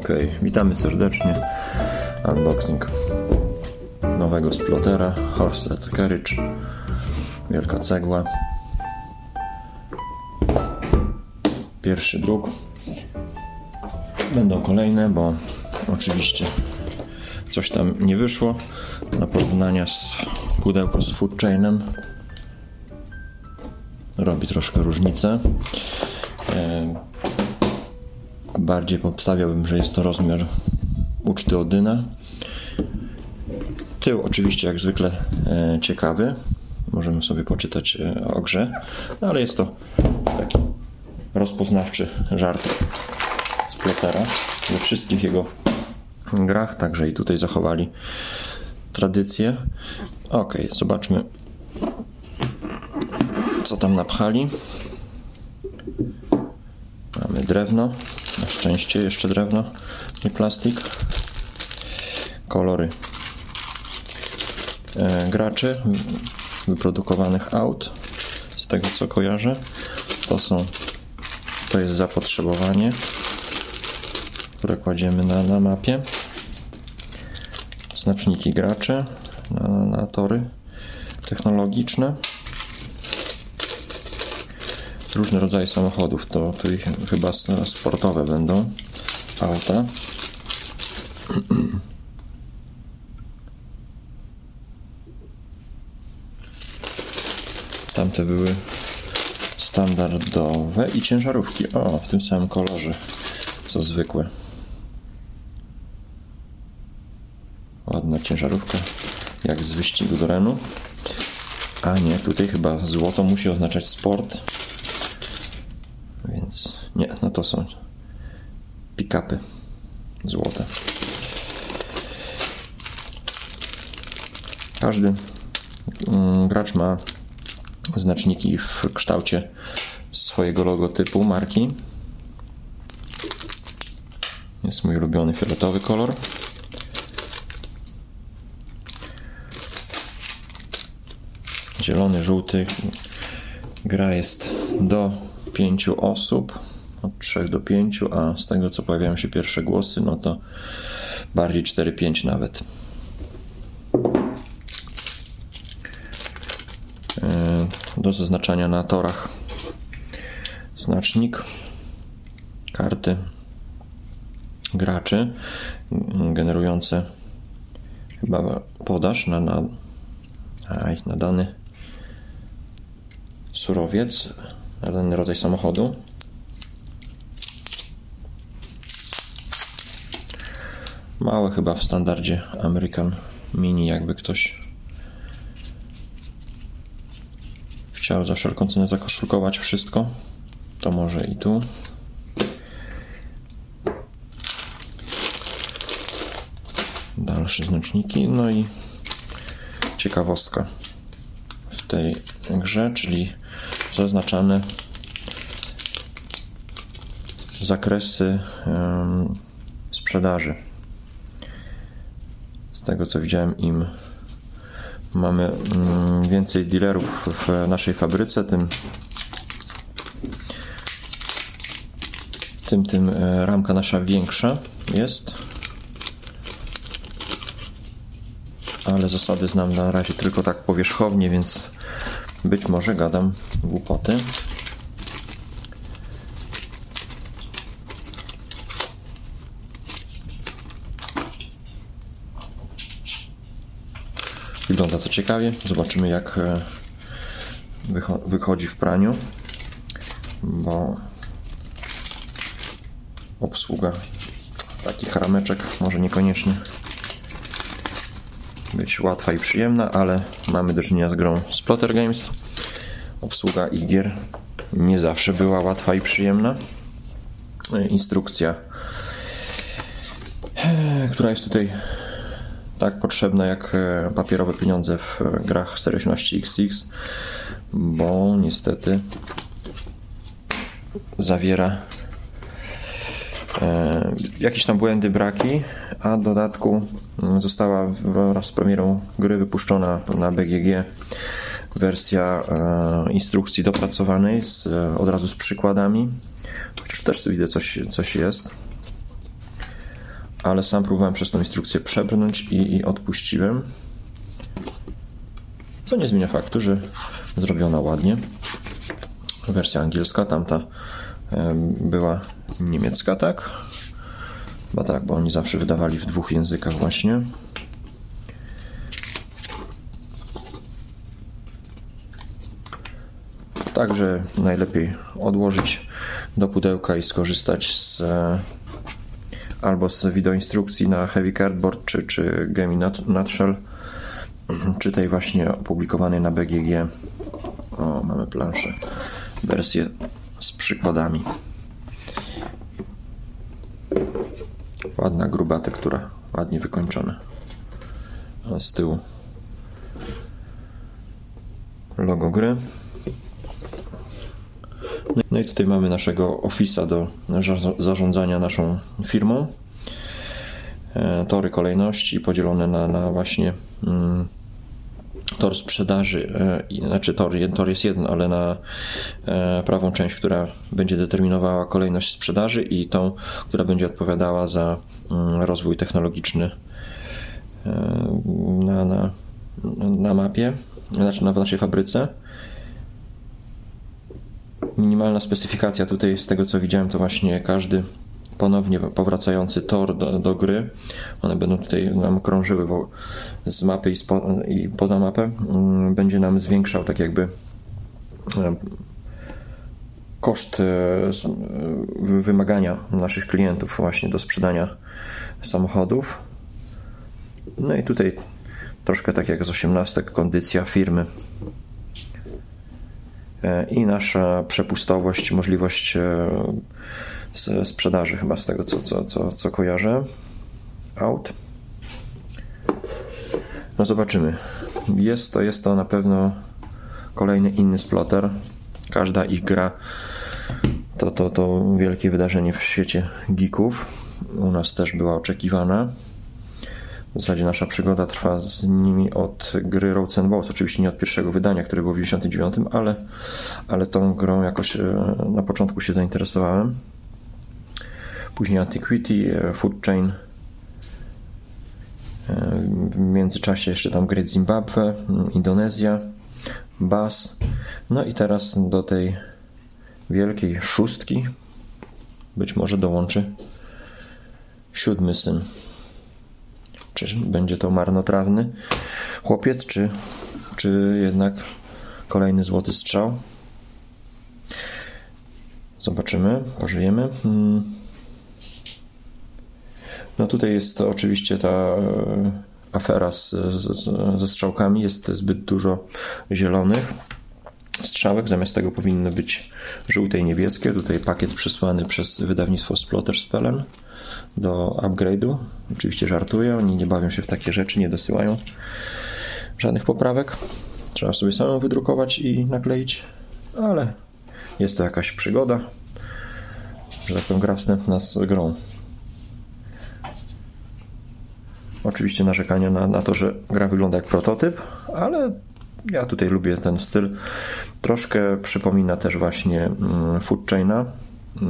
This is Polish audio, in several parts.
Ok, witamy serdecznie. Unboxing nowego splotera Horset Carriage. Wielka cegła. Pierwszy druk. Będą kolejne, bo oczywiście coś tam nie wyszło. Na porównania z pudełko z food chainem robi troszkę różnicę. Bardziej podstawiałbym, że jest to rozmiar uczty Odyna. Tył oczywiście jak zwykle e, ciekawy. Możemy sobie poczytać e, o grze, no ale jest to taki rozpoznawczy żart z Plotera we wszystkich jego grach, także i tutaj zachowali tradycję. Ok, zobaczmy co tam napchali. Mamy drewno, na szczęście jeszcze drewno, nie plastik. Kolory e, graczy wyprodukowanych aut, z tego co kojarzę. To są, to jest zapotrzebowanie, które kładziemy na, na mapie. Znaczniki graczy na, na tory technologiczne różne rodzaje samochodów. To, to ich chyba sportowe będą auta. Tamte były standardowe i ciężarówki. O, w tym samym kolorze co zwykłe. Ładna ciężarówka, jak z wyścigu do Renu. A nie, tutaj chyba złoto musi oznaczać sport. To są pick-upy złote. Każdy mm, gracz ma znaczniki w kształcie swojego logotypu marki. Jest mój ulubiony fioletowy kolor. Zielony, żółty. Gra jest do pięciu osób, od 3 do 5, a z tego co pojawiają się pierwsze głosy, no to bardziej 4-5 nawet. E, do zaznaczania na torach znacznik, karty graczy generujące chyba podaż na, na, na dany surowiec na dany rodzaj samochodu. Małe chyba w standardzie American Mini, jakby ktoś chciał za wszelką cenę zakoszulkować wszystko, to może i tu. Dalsze znaczniki, no i ciekawostka w tej grze, czyli zaznaczane zakresy sprzedaży. Tego co widziałem, im mamy mm, więcej dealerów w naszej fabryce, tym tym, tym e, ramka nasza większa jest. Ale zasady znam na razie tylko tak powierzchownie, więc być może gadam głupoty. Wygląda ciekawie. Zobaczymy jak e, wychodzi w praniu, bo obsługa takich rameczek może niekoniecznie być łatwa i przyjemna, ale mamy do czynienia z grą Splotter Games. Obsługa ich gier nie zawsze była łatwa i przyjemna. Instrukcja, która jest tutaj tak potrzebna jak papierowe pieniądze w grach serii 18XX, bo niestety zawiera E, jakieś tam błędy, braki, a w dodatku mm, została wraz z premierą gry wypuszczona na BGG wersja e, instrukcji dopracowanej z, od razu z przykładami. Chociaż też widzę coś, coś jest. Ale sam próbowałem przez tą instrukcję przebrnąć i, i odpuściłem. Co nie zmienia faktu, że zrobiona ładnie. Wersja angielska, tamta była niemiecka, tak? Bo tak, bo oni zawsze wydawali w dwóch językach właśnie. Także najlepiej odłożyć do pudełka i skorzystać z albo z wideoinstrukcji na Heavy Cardboard czy, czy Game Nutshell, czy tej właśnie opublikowanej na BGG. O, mamy planszę, wersję z przykładami. Ładna, gruba tektura, ładnie wykończona. Z tyłu logo gry. No i tutaj mamy naszego Office'a do zarządzania naszą firmą. E, tory kolejności podzielone na, na właśnie mm, tor sprzedaży, e, znaczy tor, tor jest jeden, ale na e, prawą część, która będzie determinowała kolejność sprzedaży i tą, która będzie odpowiadała za mm, rozwój technologiczny na, na, na mapie, znaczy na, naszej fabryce. Minimalna specyfikacja tutaj, z tego co widziałem, to właśnie każdy ponownie powracający tor do, do gry. One będą tutaj nam krążyły z mapy i, spo, i poza mapę. Mm, będzie nam zwiększał tak jakby e, koszt e, wymagania naszych klientów właśnie do sprzedania samochodów. No i tutaj troszkę tak jak z 18 kondycja firmy E, i nasza przepustowość, możliwość e, sprzedaży chyba z tego co, co, co, co kojarzę aut. No zobaczymy. Jest to, jest to na pewno kolejny inny splotter. Każda ich gra to, to, to wielkie wydarzenie w świecie geeków. U nas też była oczekiwana. W zasadzie nasza przygoda trwa z nimi od gry Roads and Balls. Oczywiście nie od pierwszego wydania, które było w 99, ale, ale tą grą jakoś e, na początku się zainteresowałem. Później Antiquity, e, Food Chain. E, w międzyczasie jeszcze tam Great Zimbabwe, Indonezja, Bas. No i teraz do tej wielkiej szóstki być może dołączy siódmy syn. Czy będzie to marnotrawny chłopiec, czy, czy jednak kolejny złoty strzał? Zobaczymy, pożyjemy. Hmm. No tutaj jest oczywiście ta e, afera z, z, ze strzałkami. Jest zbyt dużo zielonych strzałek. Zamiast tego powinny być żółte i niebieskie. Tutaj pakiet przysłany przez wydawnictwo Splotter Spellen do upgrade'u. Oczywiście żartuję, oni nie bawią się w takie rzeczy, nie dosyłają żadnych poprawek. Trzeba sobie samą wydrukować i nakleić, ale jest to jakaś przygoda, że tak powiem, gra wstępna z grą. Oczywiście narzekania na, na to, że gra wygląda jak prototyp, ale ja tutaj lubię ten styl. Troszkę przypomina też właśnie mm, Food Chaina,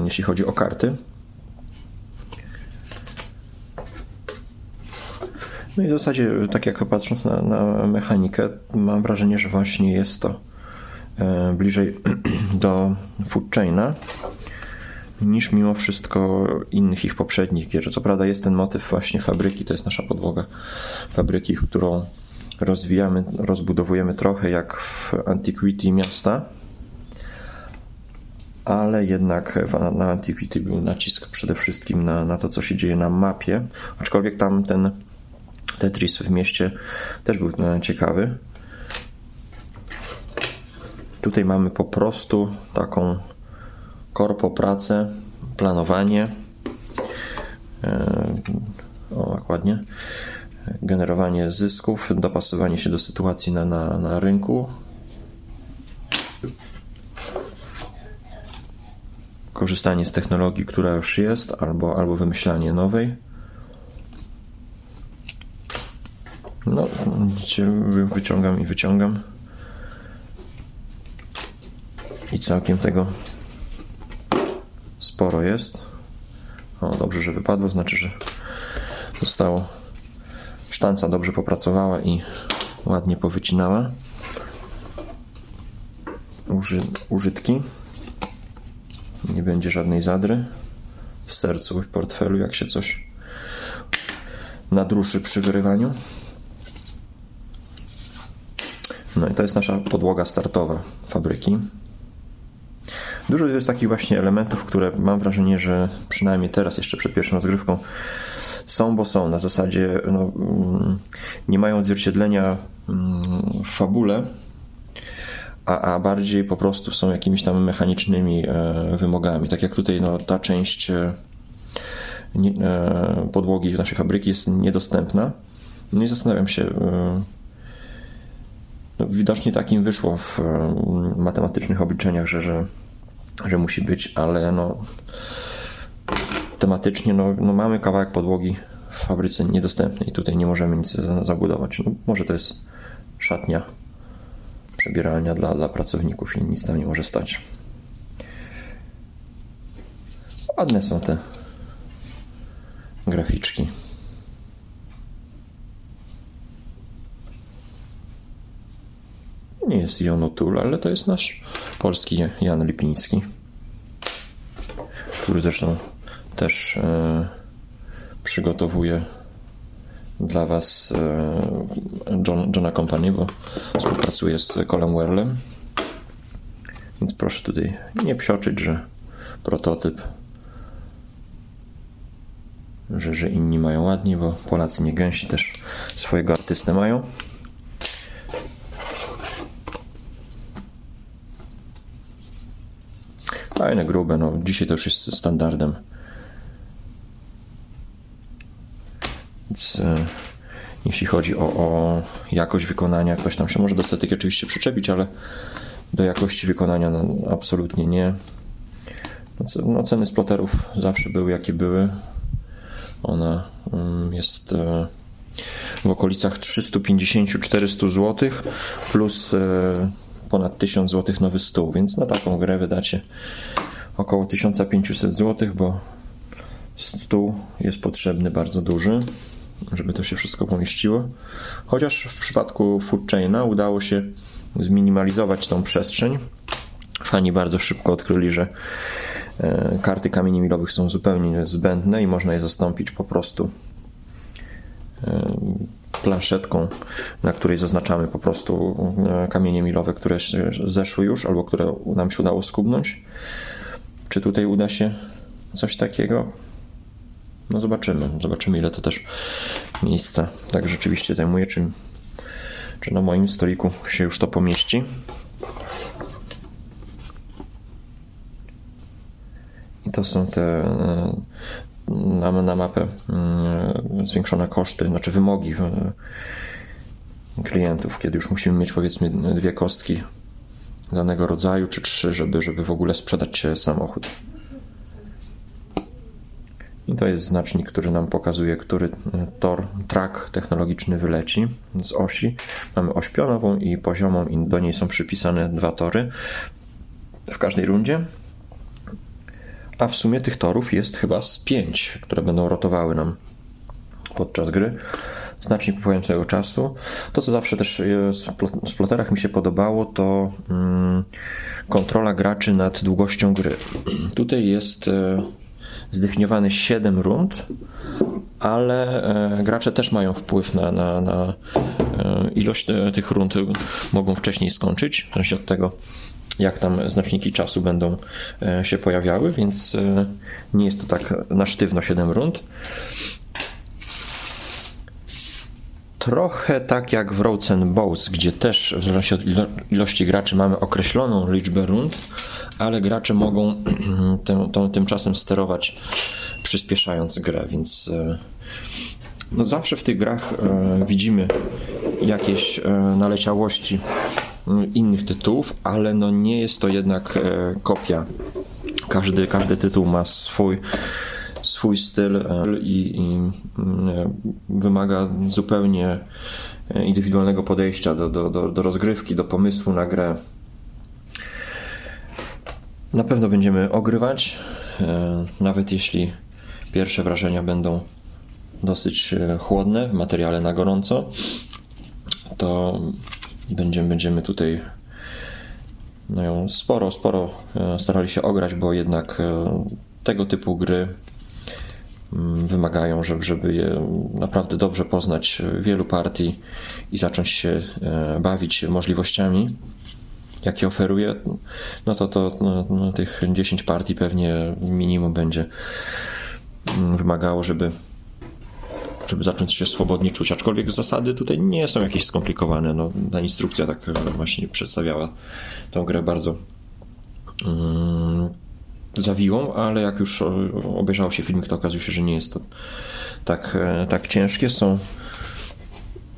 jeśli chodzi o karty. No i w zasadzie, tak jak patrząc na, na mechanikę, mam wrażenie, że właśnie jest to e, bliżej do Food Chaina niż mimo wszystko innych ich poprzednich gier. Co prawda jest ten motyw właśnie fabryki, to jest nasza podłoga fabryki, którą rozwijamy, rozbudowujemy trochę jak w Antiquity miasta, ale jednak na Antiquity był nacisk przede wszystkim na, na to, co się dzieje na mapie, aczkolwiek tam ten Tetris w mieście też był e, ciekawy. Tutaj mamy po prostu taką korpo pracę, planowanie. E, o, ładnie. Generowanie zysków, dopasowanie się do sytuacji na, na, na rynku. Korzystanie z technologii, która już jest, albo, albo wymyślanie nowej. No, wyciągam i wyciągam. I całkiem tego sporo jest. O, dobrze, że wypadło, znaczy, że zostało. Sztanca dobrze popracowała i ładnie powycinała uży, użytki. Nie będzie żadnej zadry w sercu, w portfelu, jak się coś nadruszy przy wyrywaniu. No i to jest nasza podłoga startowa fabryki. Dużo jest takich właśnie elementów, które mam wrażenie, że przynajmniej teraz, jeszcze przed pierwszą rozgrywką, są, bo są. Na zasadzie no, mm, nie mają odzwierciedlenia mm, w fabule, a, a bardziej po prostu są jakimiś tam mechanicznymi e, wymogami. Tak jak tutaj no, ta część e, e, podłogi naszej fabryki jest niedostępna. No i zastanawiam się, no, widocznie takim wyszło w matematycznych obliczeniach, że, że, że musi być, ale no, tematycznie no, no mamy kawałek podłogi w fabryce niedostępny i tutaj nie możemy nic zabudować. No, może to jest szatnia, przebieralnia dla, dla pracowników i nic tam nie może stać. Ładne są te graficzki. Nie jest Jonotul, ale to jest nasz polski Jan Lipiński, który zresztą też e, przygotowuje dla Was e, John, Johna Company, bo współpracuje z Colem Werlem. Więc proszę tutaj nie psioczyć, że prototyp, że, że inni mają ładnie, bo Polacy nie gęsi też swojego artystę mają. Fajne, grube, no dzisiaj to już jest standardem Więc e, jeśli chodzi o, o, jakość wykonania, ktoś tam się może do statyki oczywiście przyczepić, ale do jakości wykonania no, absolutnie nie. No, no, ceny sploterów zawsze były jakie były. Ona um, jest e, w okolicach 350-400 zł plus e, ponad 1000 zł nowy stół, więc na taką grę wydacie około 1500 zł, bo stół jest potrzebny bardzo duży żeby to się wszystko pomieściło. Chociaż w przypadku Foodchaina udało się zminimalizować tą przestrzeń. Fani bardzo szybko odkryli, że e, karty kamieni milowych są zupełnie zbędne i można je zastąpić po prostu e, planszetką, na której zaznaczamy po prostu e, kamienie milowe, które zeszły już albo które nam się udało skubnąć. Czy tutaj uda się coś takiego? No zobaczymy, zobaczymy ile to też miejsca tak rzeczywiście zajmuje, czy, czy na moim stoliku się już to pomieści. I to są te e, na, na mapę e, zwiększone koszty, znaczy wymogi e, klientów, kiedy już musimy mieć powiedzmy dwie kostki danego rodzaju, czy trzy, żeby, żeby w ogóle sprzedać samochód. I to jest znacznik, który nam pokazuje, który tor, track technologiczny wyleci z osi. Mamy oś pionową i poziomą i do niej są przypisane dwa tory w każdej rundzie. A w sumie tych torów jest chyba z pięć, które będą rotowały nam podczas gry. Znacznik upływającego czasu. To, co zawsze też w ploterach mi się podobało, to mm, kontrola graczy nad długością gry. Tutaj jest e, zdefiniowane 7 rund, ale e, gracze też mają wpływ na, na, na e, ilość e, tych rund, mogą wcześniej skończyć, w zależności od tego, jak tam znaczniki czasu będą się pojawiały, więc nie jest to tak na sztywno 7 rund. Trochę tak jak w Roads and gdzie też w zależności od ilości graczy mamy określoną liczbę rund, ale gracze mogą tym, tym, tymczasem sterować przyspieszając grę, więc e, no zawsze w tych grach e, widzimy jakieś e, naleciałości innych tytułów, ale no nie jest to jednak kopia. Każdy, każdy tytuł ma swój swój styl i, i wymaga zupełnie indywidualnego podejścia do, do, do, do rozgrywki, do pomysłu na grę. Na pewno będziemy ogrywać, e, nawet jeśli pierwsze wrażenia będą dosyć chłodne, w materiale na gorąco, to będziemy, będziemy tutaj no sporo, sporo starali się ograć, bo jednak tego typu gry mm, wymagają, żeby, żeby je naprawdę dobrze poznać wielu partii i zacząć się bawić możliwościami jakie oferuje, no to, to no, no, tych 10 partii pewnie minimum będzie wymagało, żeby żeby zacząć się swobodnie czuć. Aczkolwiek zasady tutaj nie są jakieś skomplikowane. No, ta instrukcja tak właśnie przedstawiała tą grę bardzo um, zawiłą, ale jak już obejrzało się filmik, to okazuje się, że nie jest to tak, e, tak ciężkie. Są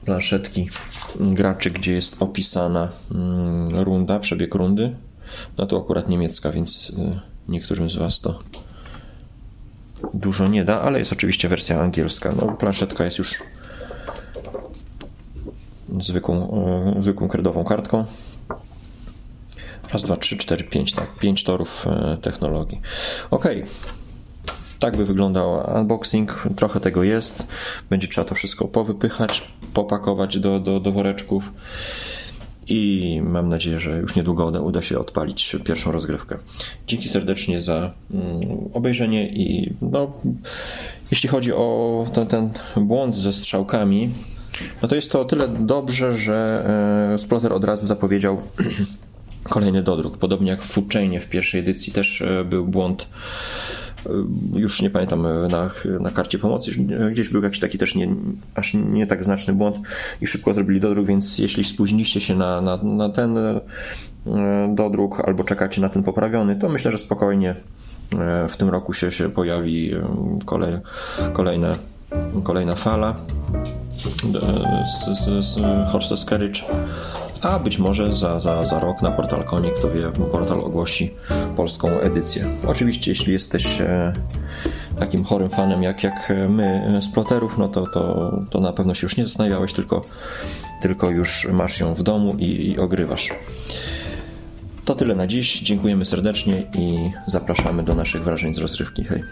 planszetki graczy, gdzie jest opisana mm, runda, przebieg rundy. No to akurat niemiecka, więc y, niektórym z Was to dużo nie da, ale jest oczywiście wersja angielska. No, planszetka jest już zwykłą, y, zwykłą kredową kartką. Raz, dwa, trzy, cztery, pięć, tak. Pięć torów y, technologii. Ok. Tak by wyglądał unboxing. Trochę tego jest. Będzie trzeba to wszystko powypychać, popakować do, do, do woreczków. I mam nadzieję, że już niedługo uda się odpalić pierwszą rozgrywkę. Dzięki serdecznie za mm, obejrzenie i no, jeśli chodzi o ten, ten błąd ze strzałkami, no to jest to o tyle dobrze, że e, Splotter od razu zapowiedział kolejny dodruk. Podobnie jak w Foodchainie w pierwszej edycji też e, był błąd już nie pamiętam, y, na, na karcie pomocy gdzieś był jakiś taki też nie, aż nie tak znaczny błąd i szybko zrobili dodruk, więc jeśli spóźniliście się na, na, na ten y, dodruk albo czekacie na ten poprawiony, to myślę, że spokojnie w tym roku się, się pojawi kolej, kolejna, kolejna fala z, z, z Horses Carriage a być może za, za, za rok na portal Konie, kto wie, portal ogłosi polską edycję. Oczywiście, jeśli jesteś e, takim chorym fanem jak, jak my z ploterów, no to, to, to na pewno się już nie zastanawiałeś, tylko, tylko już masz ją w domu i, i ogrywasz. To tyle na dziś. Dziękujemy serdecznie i zapraszamy do naszych wrażeń z rozrywki. Hej.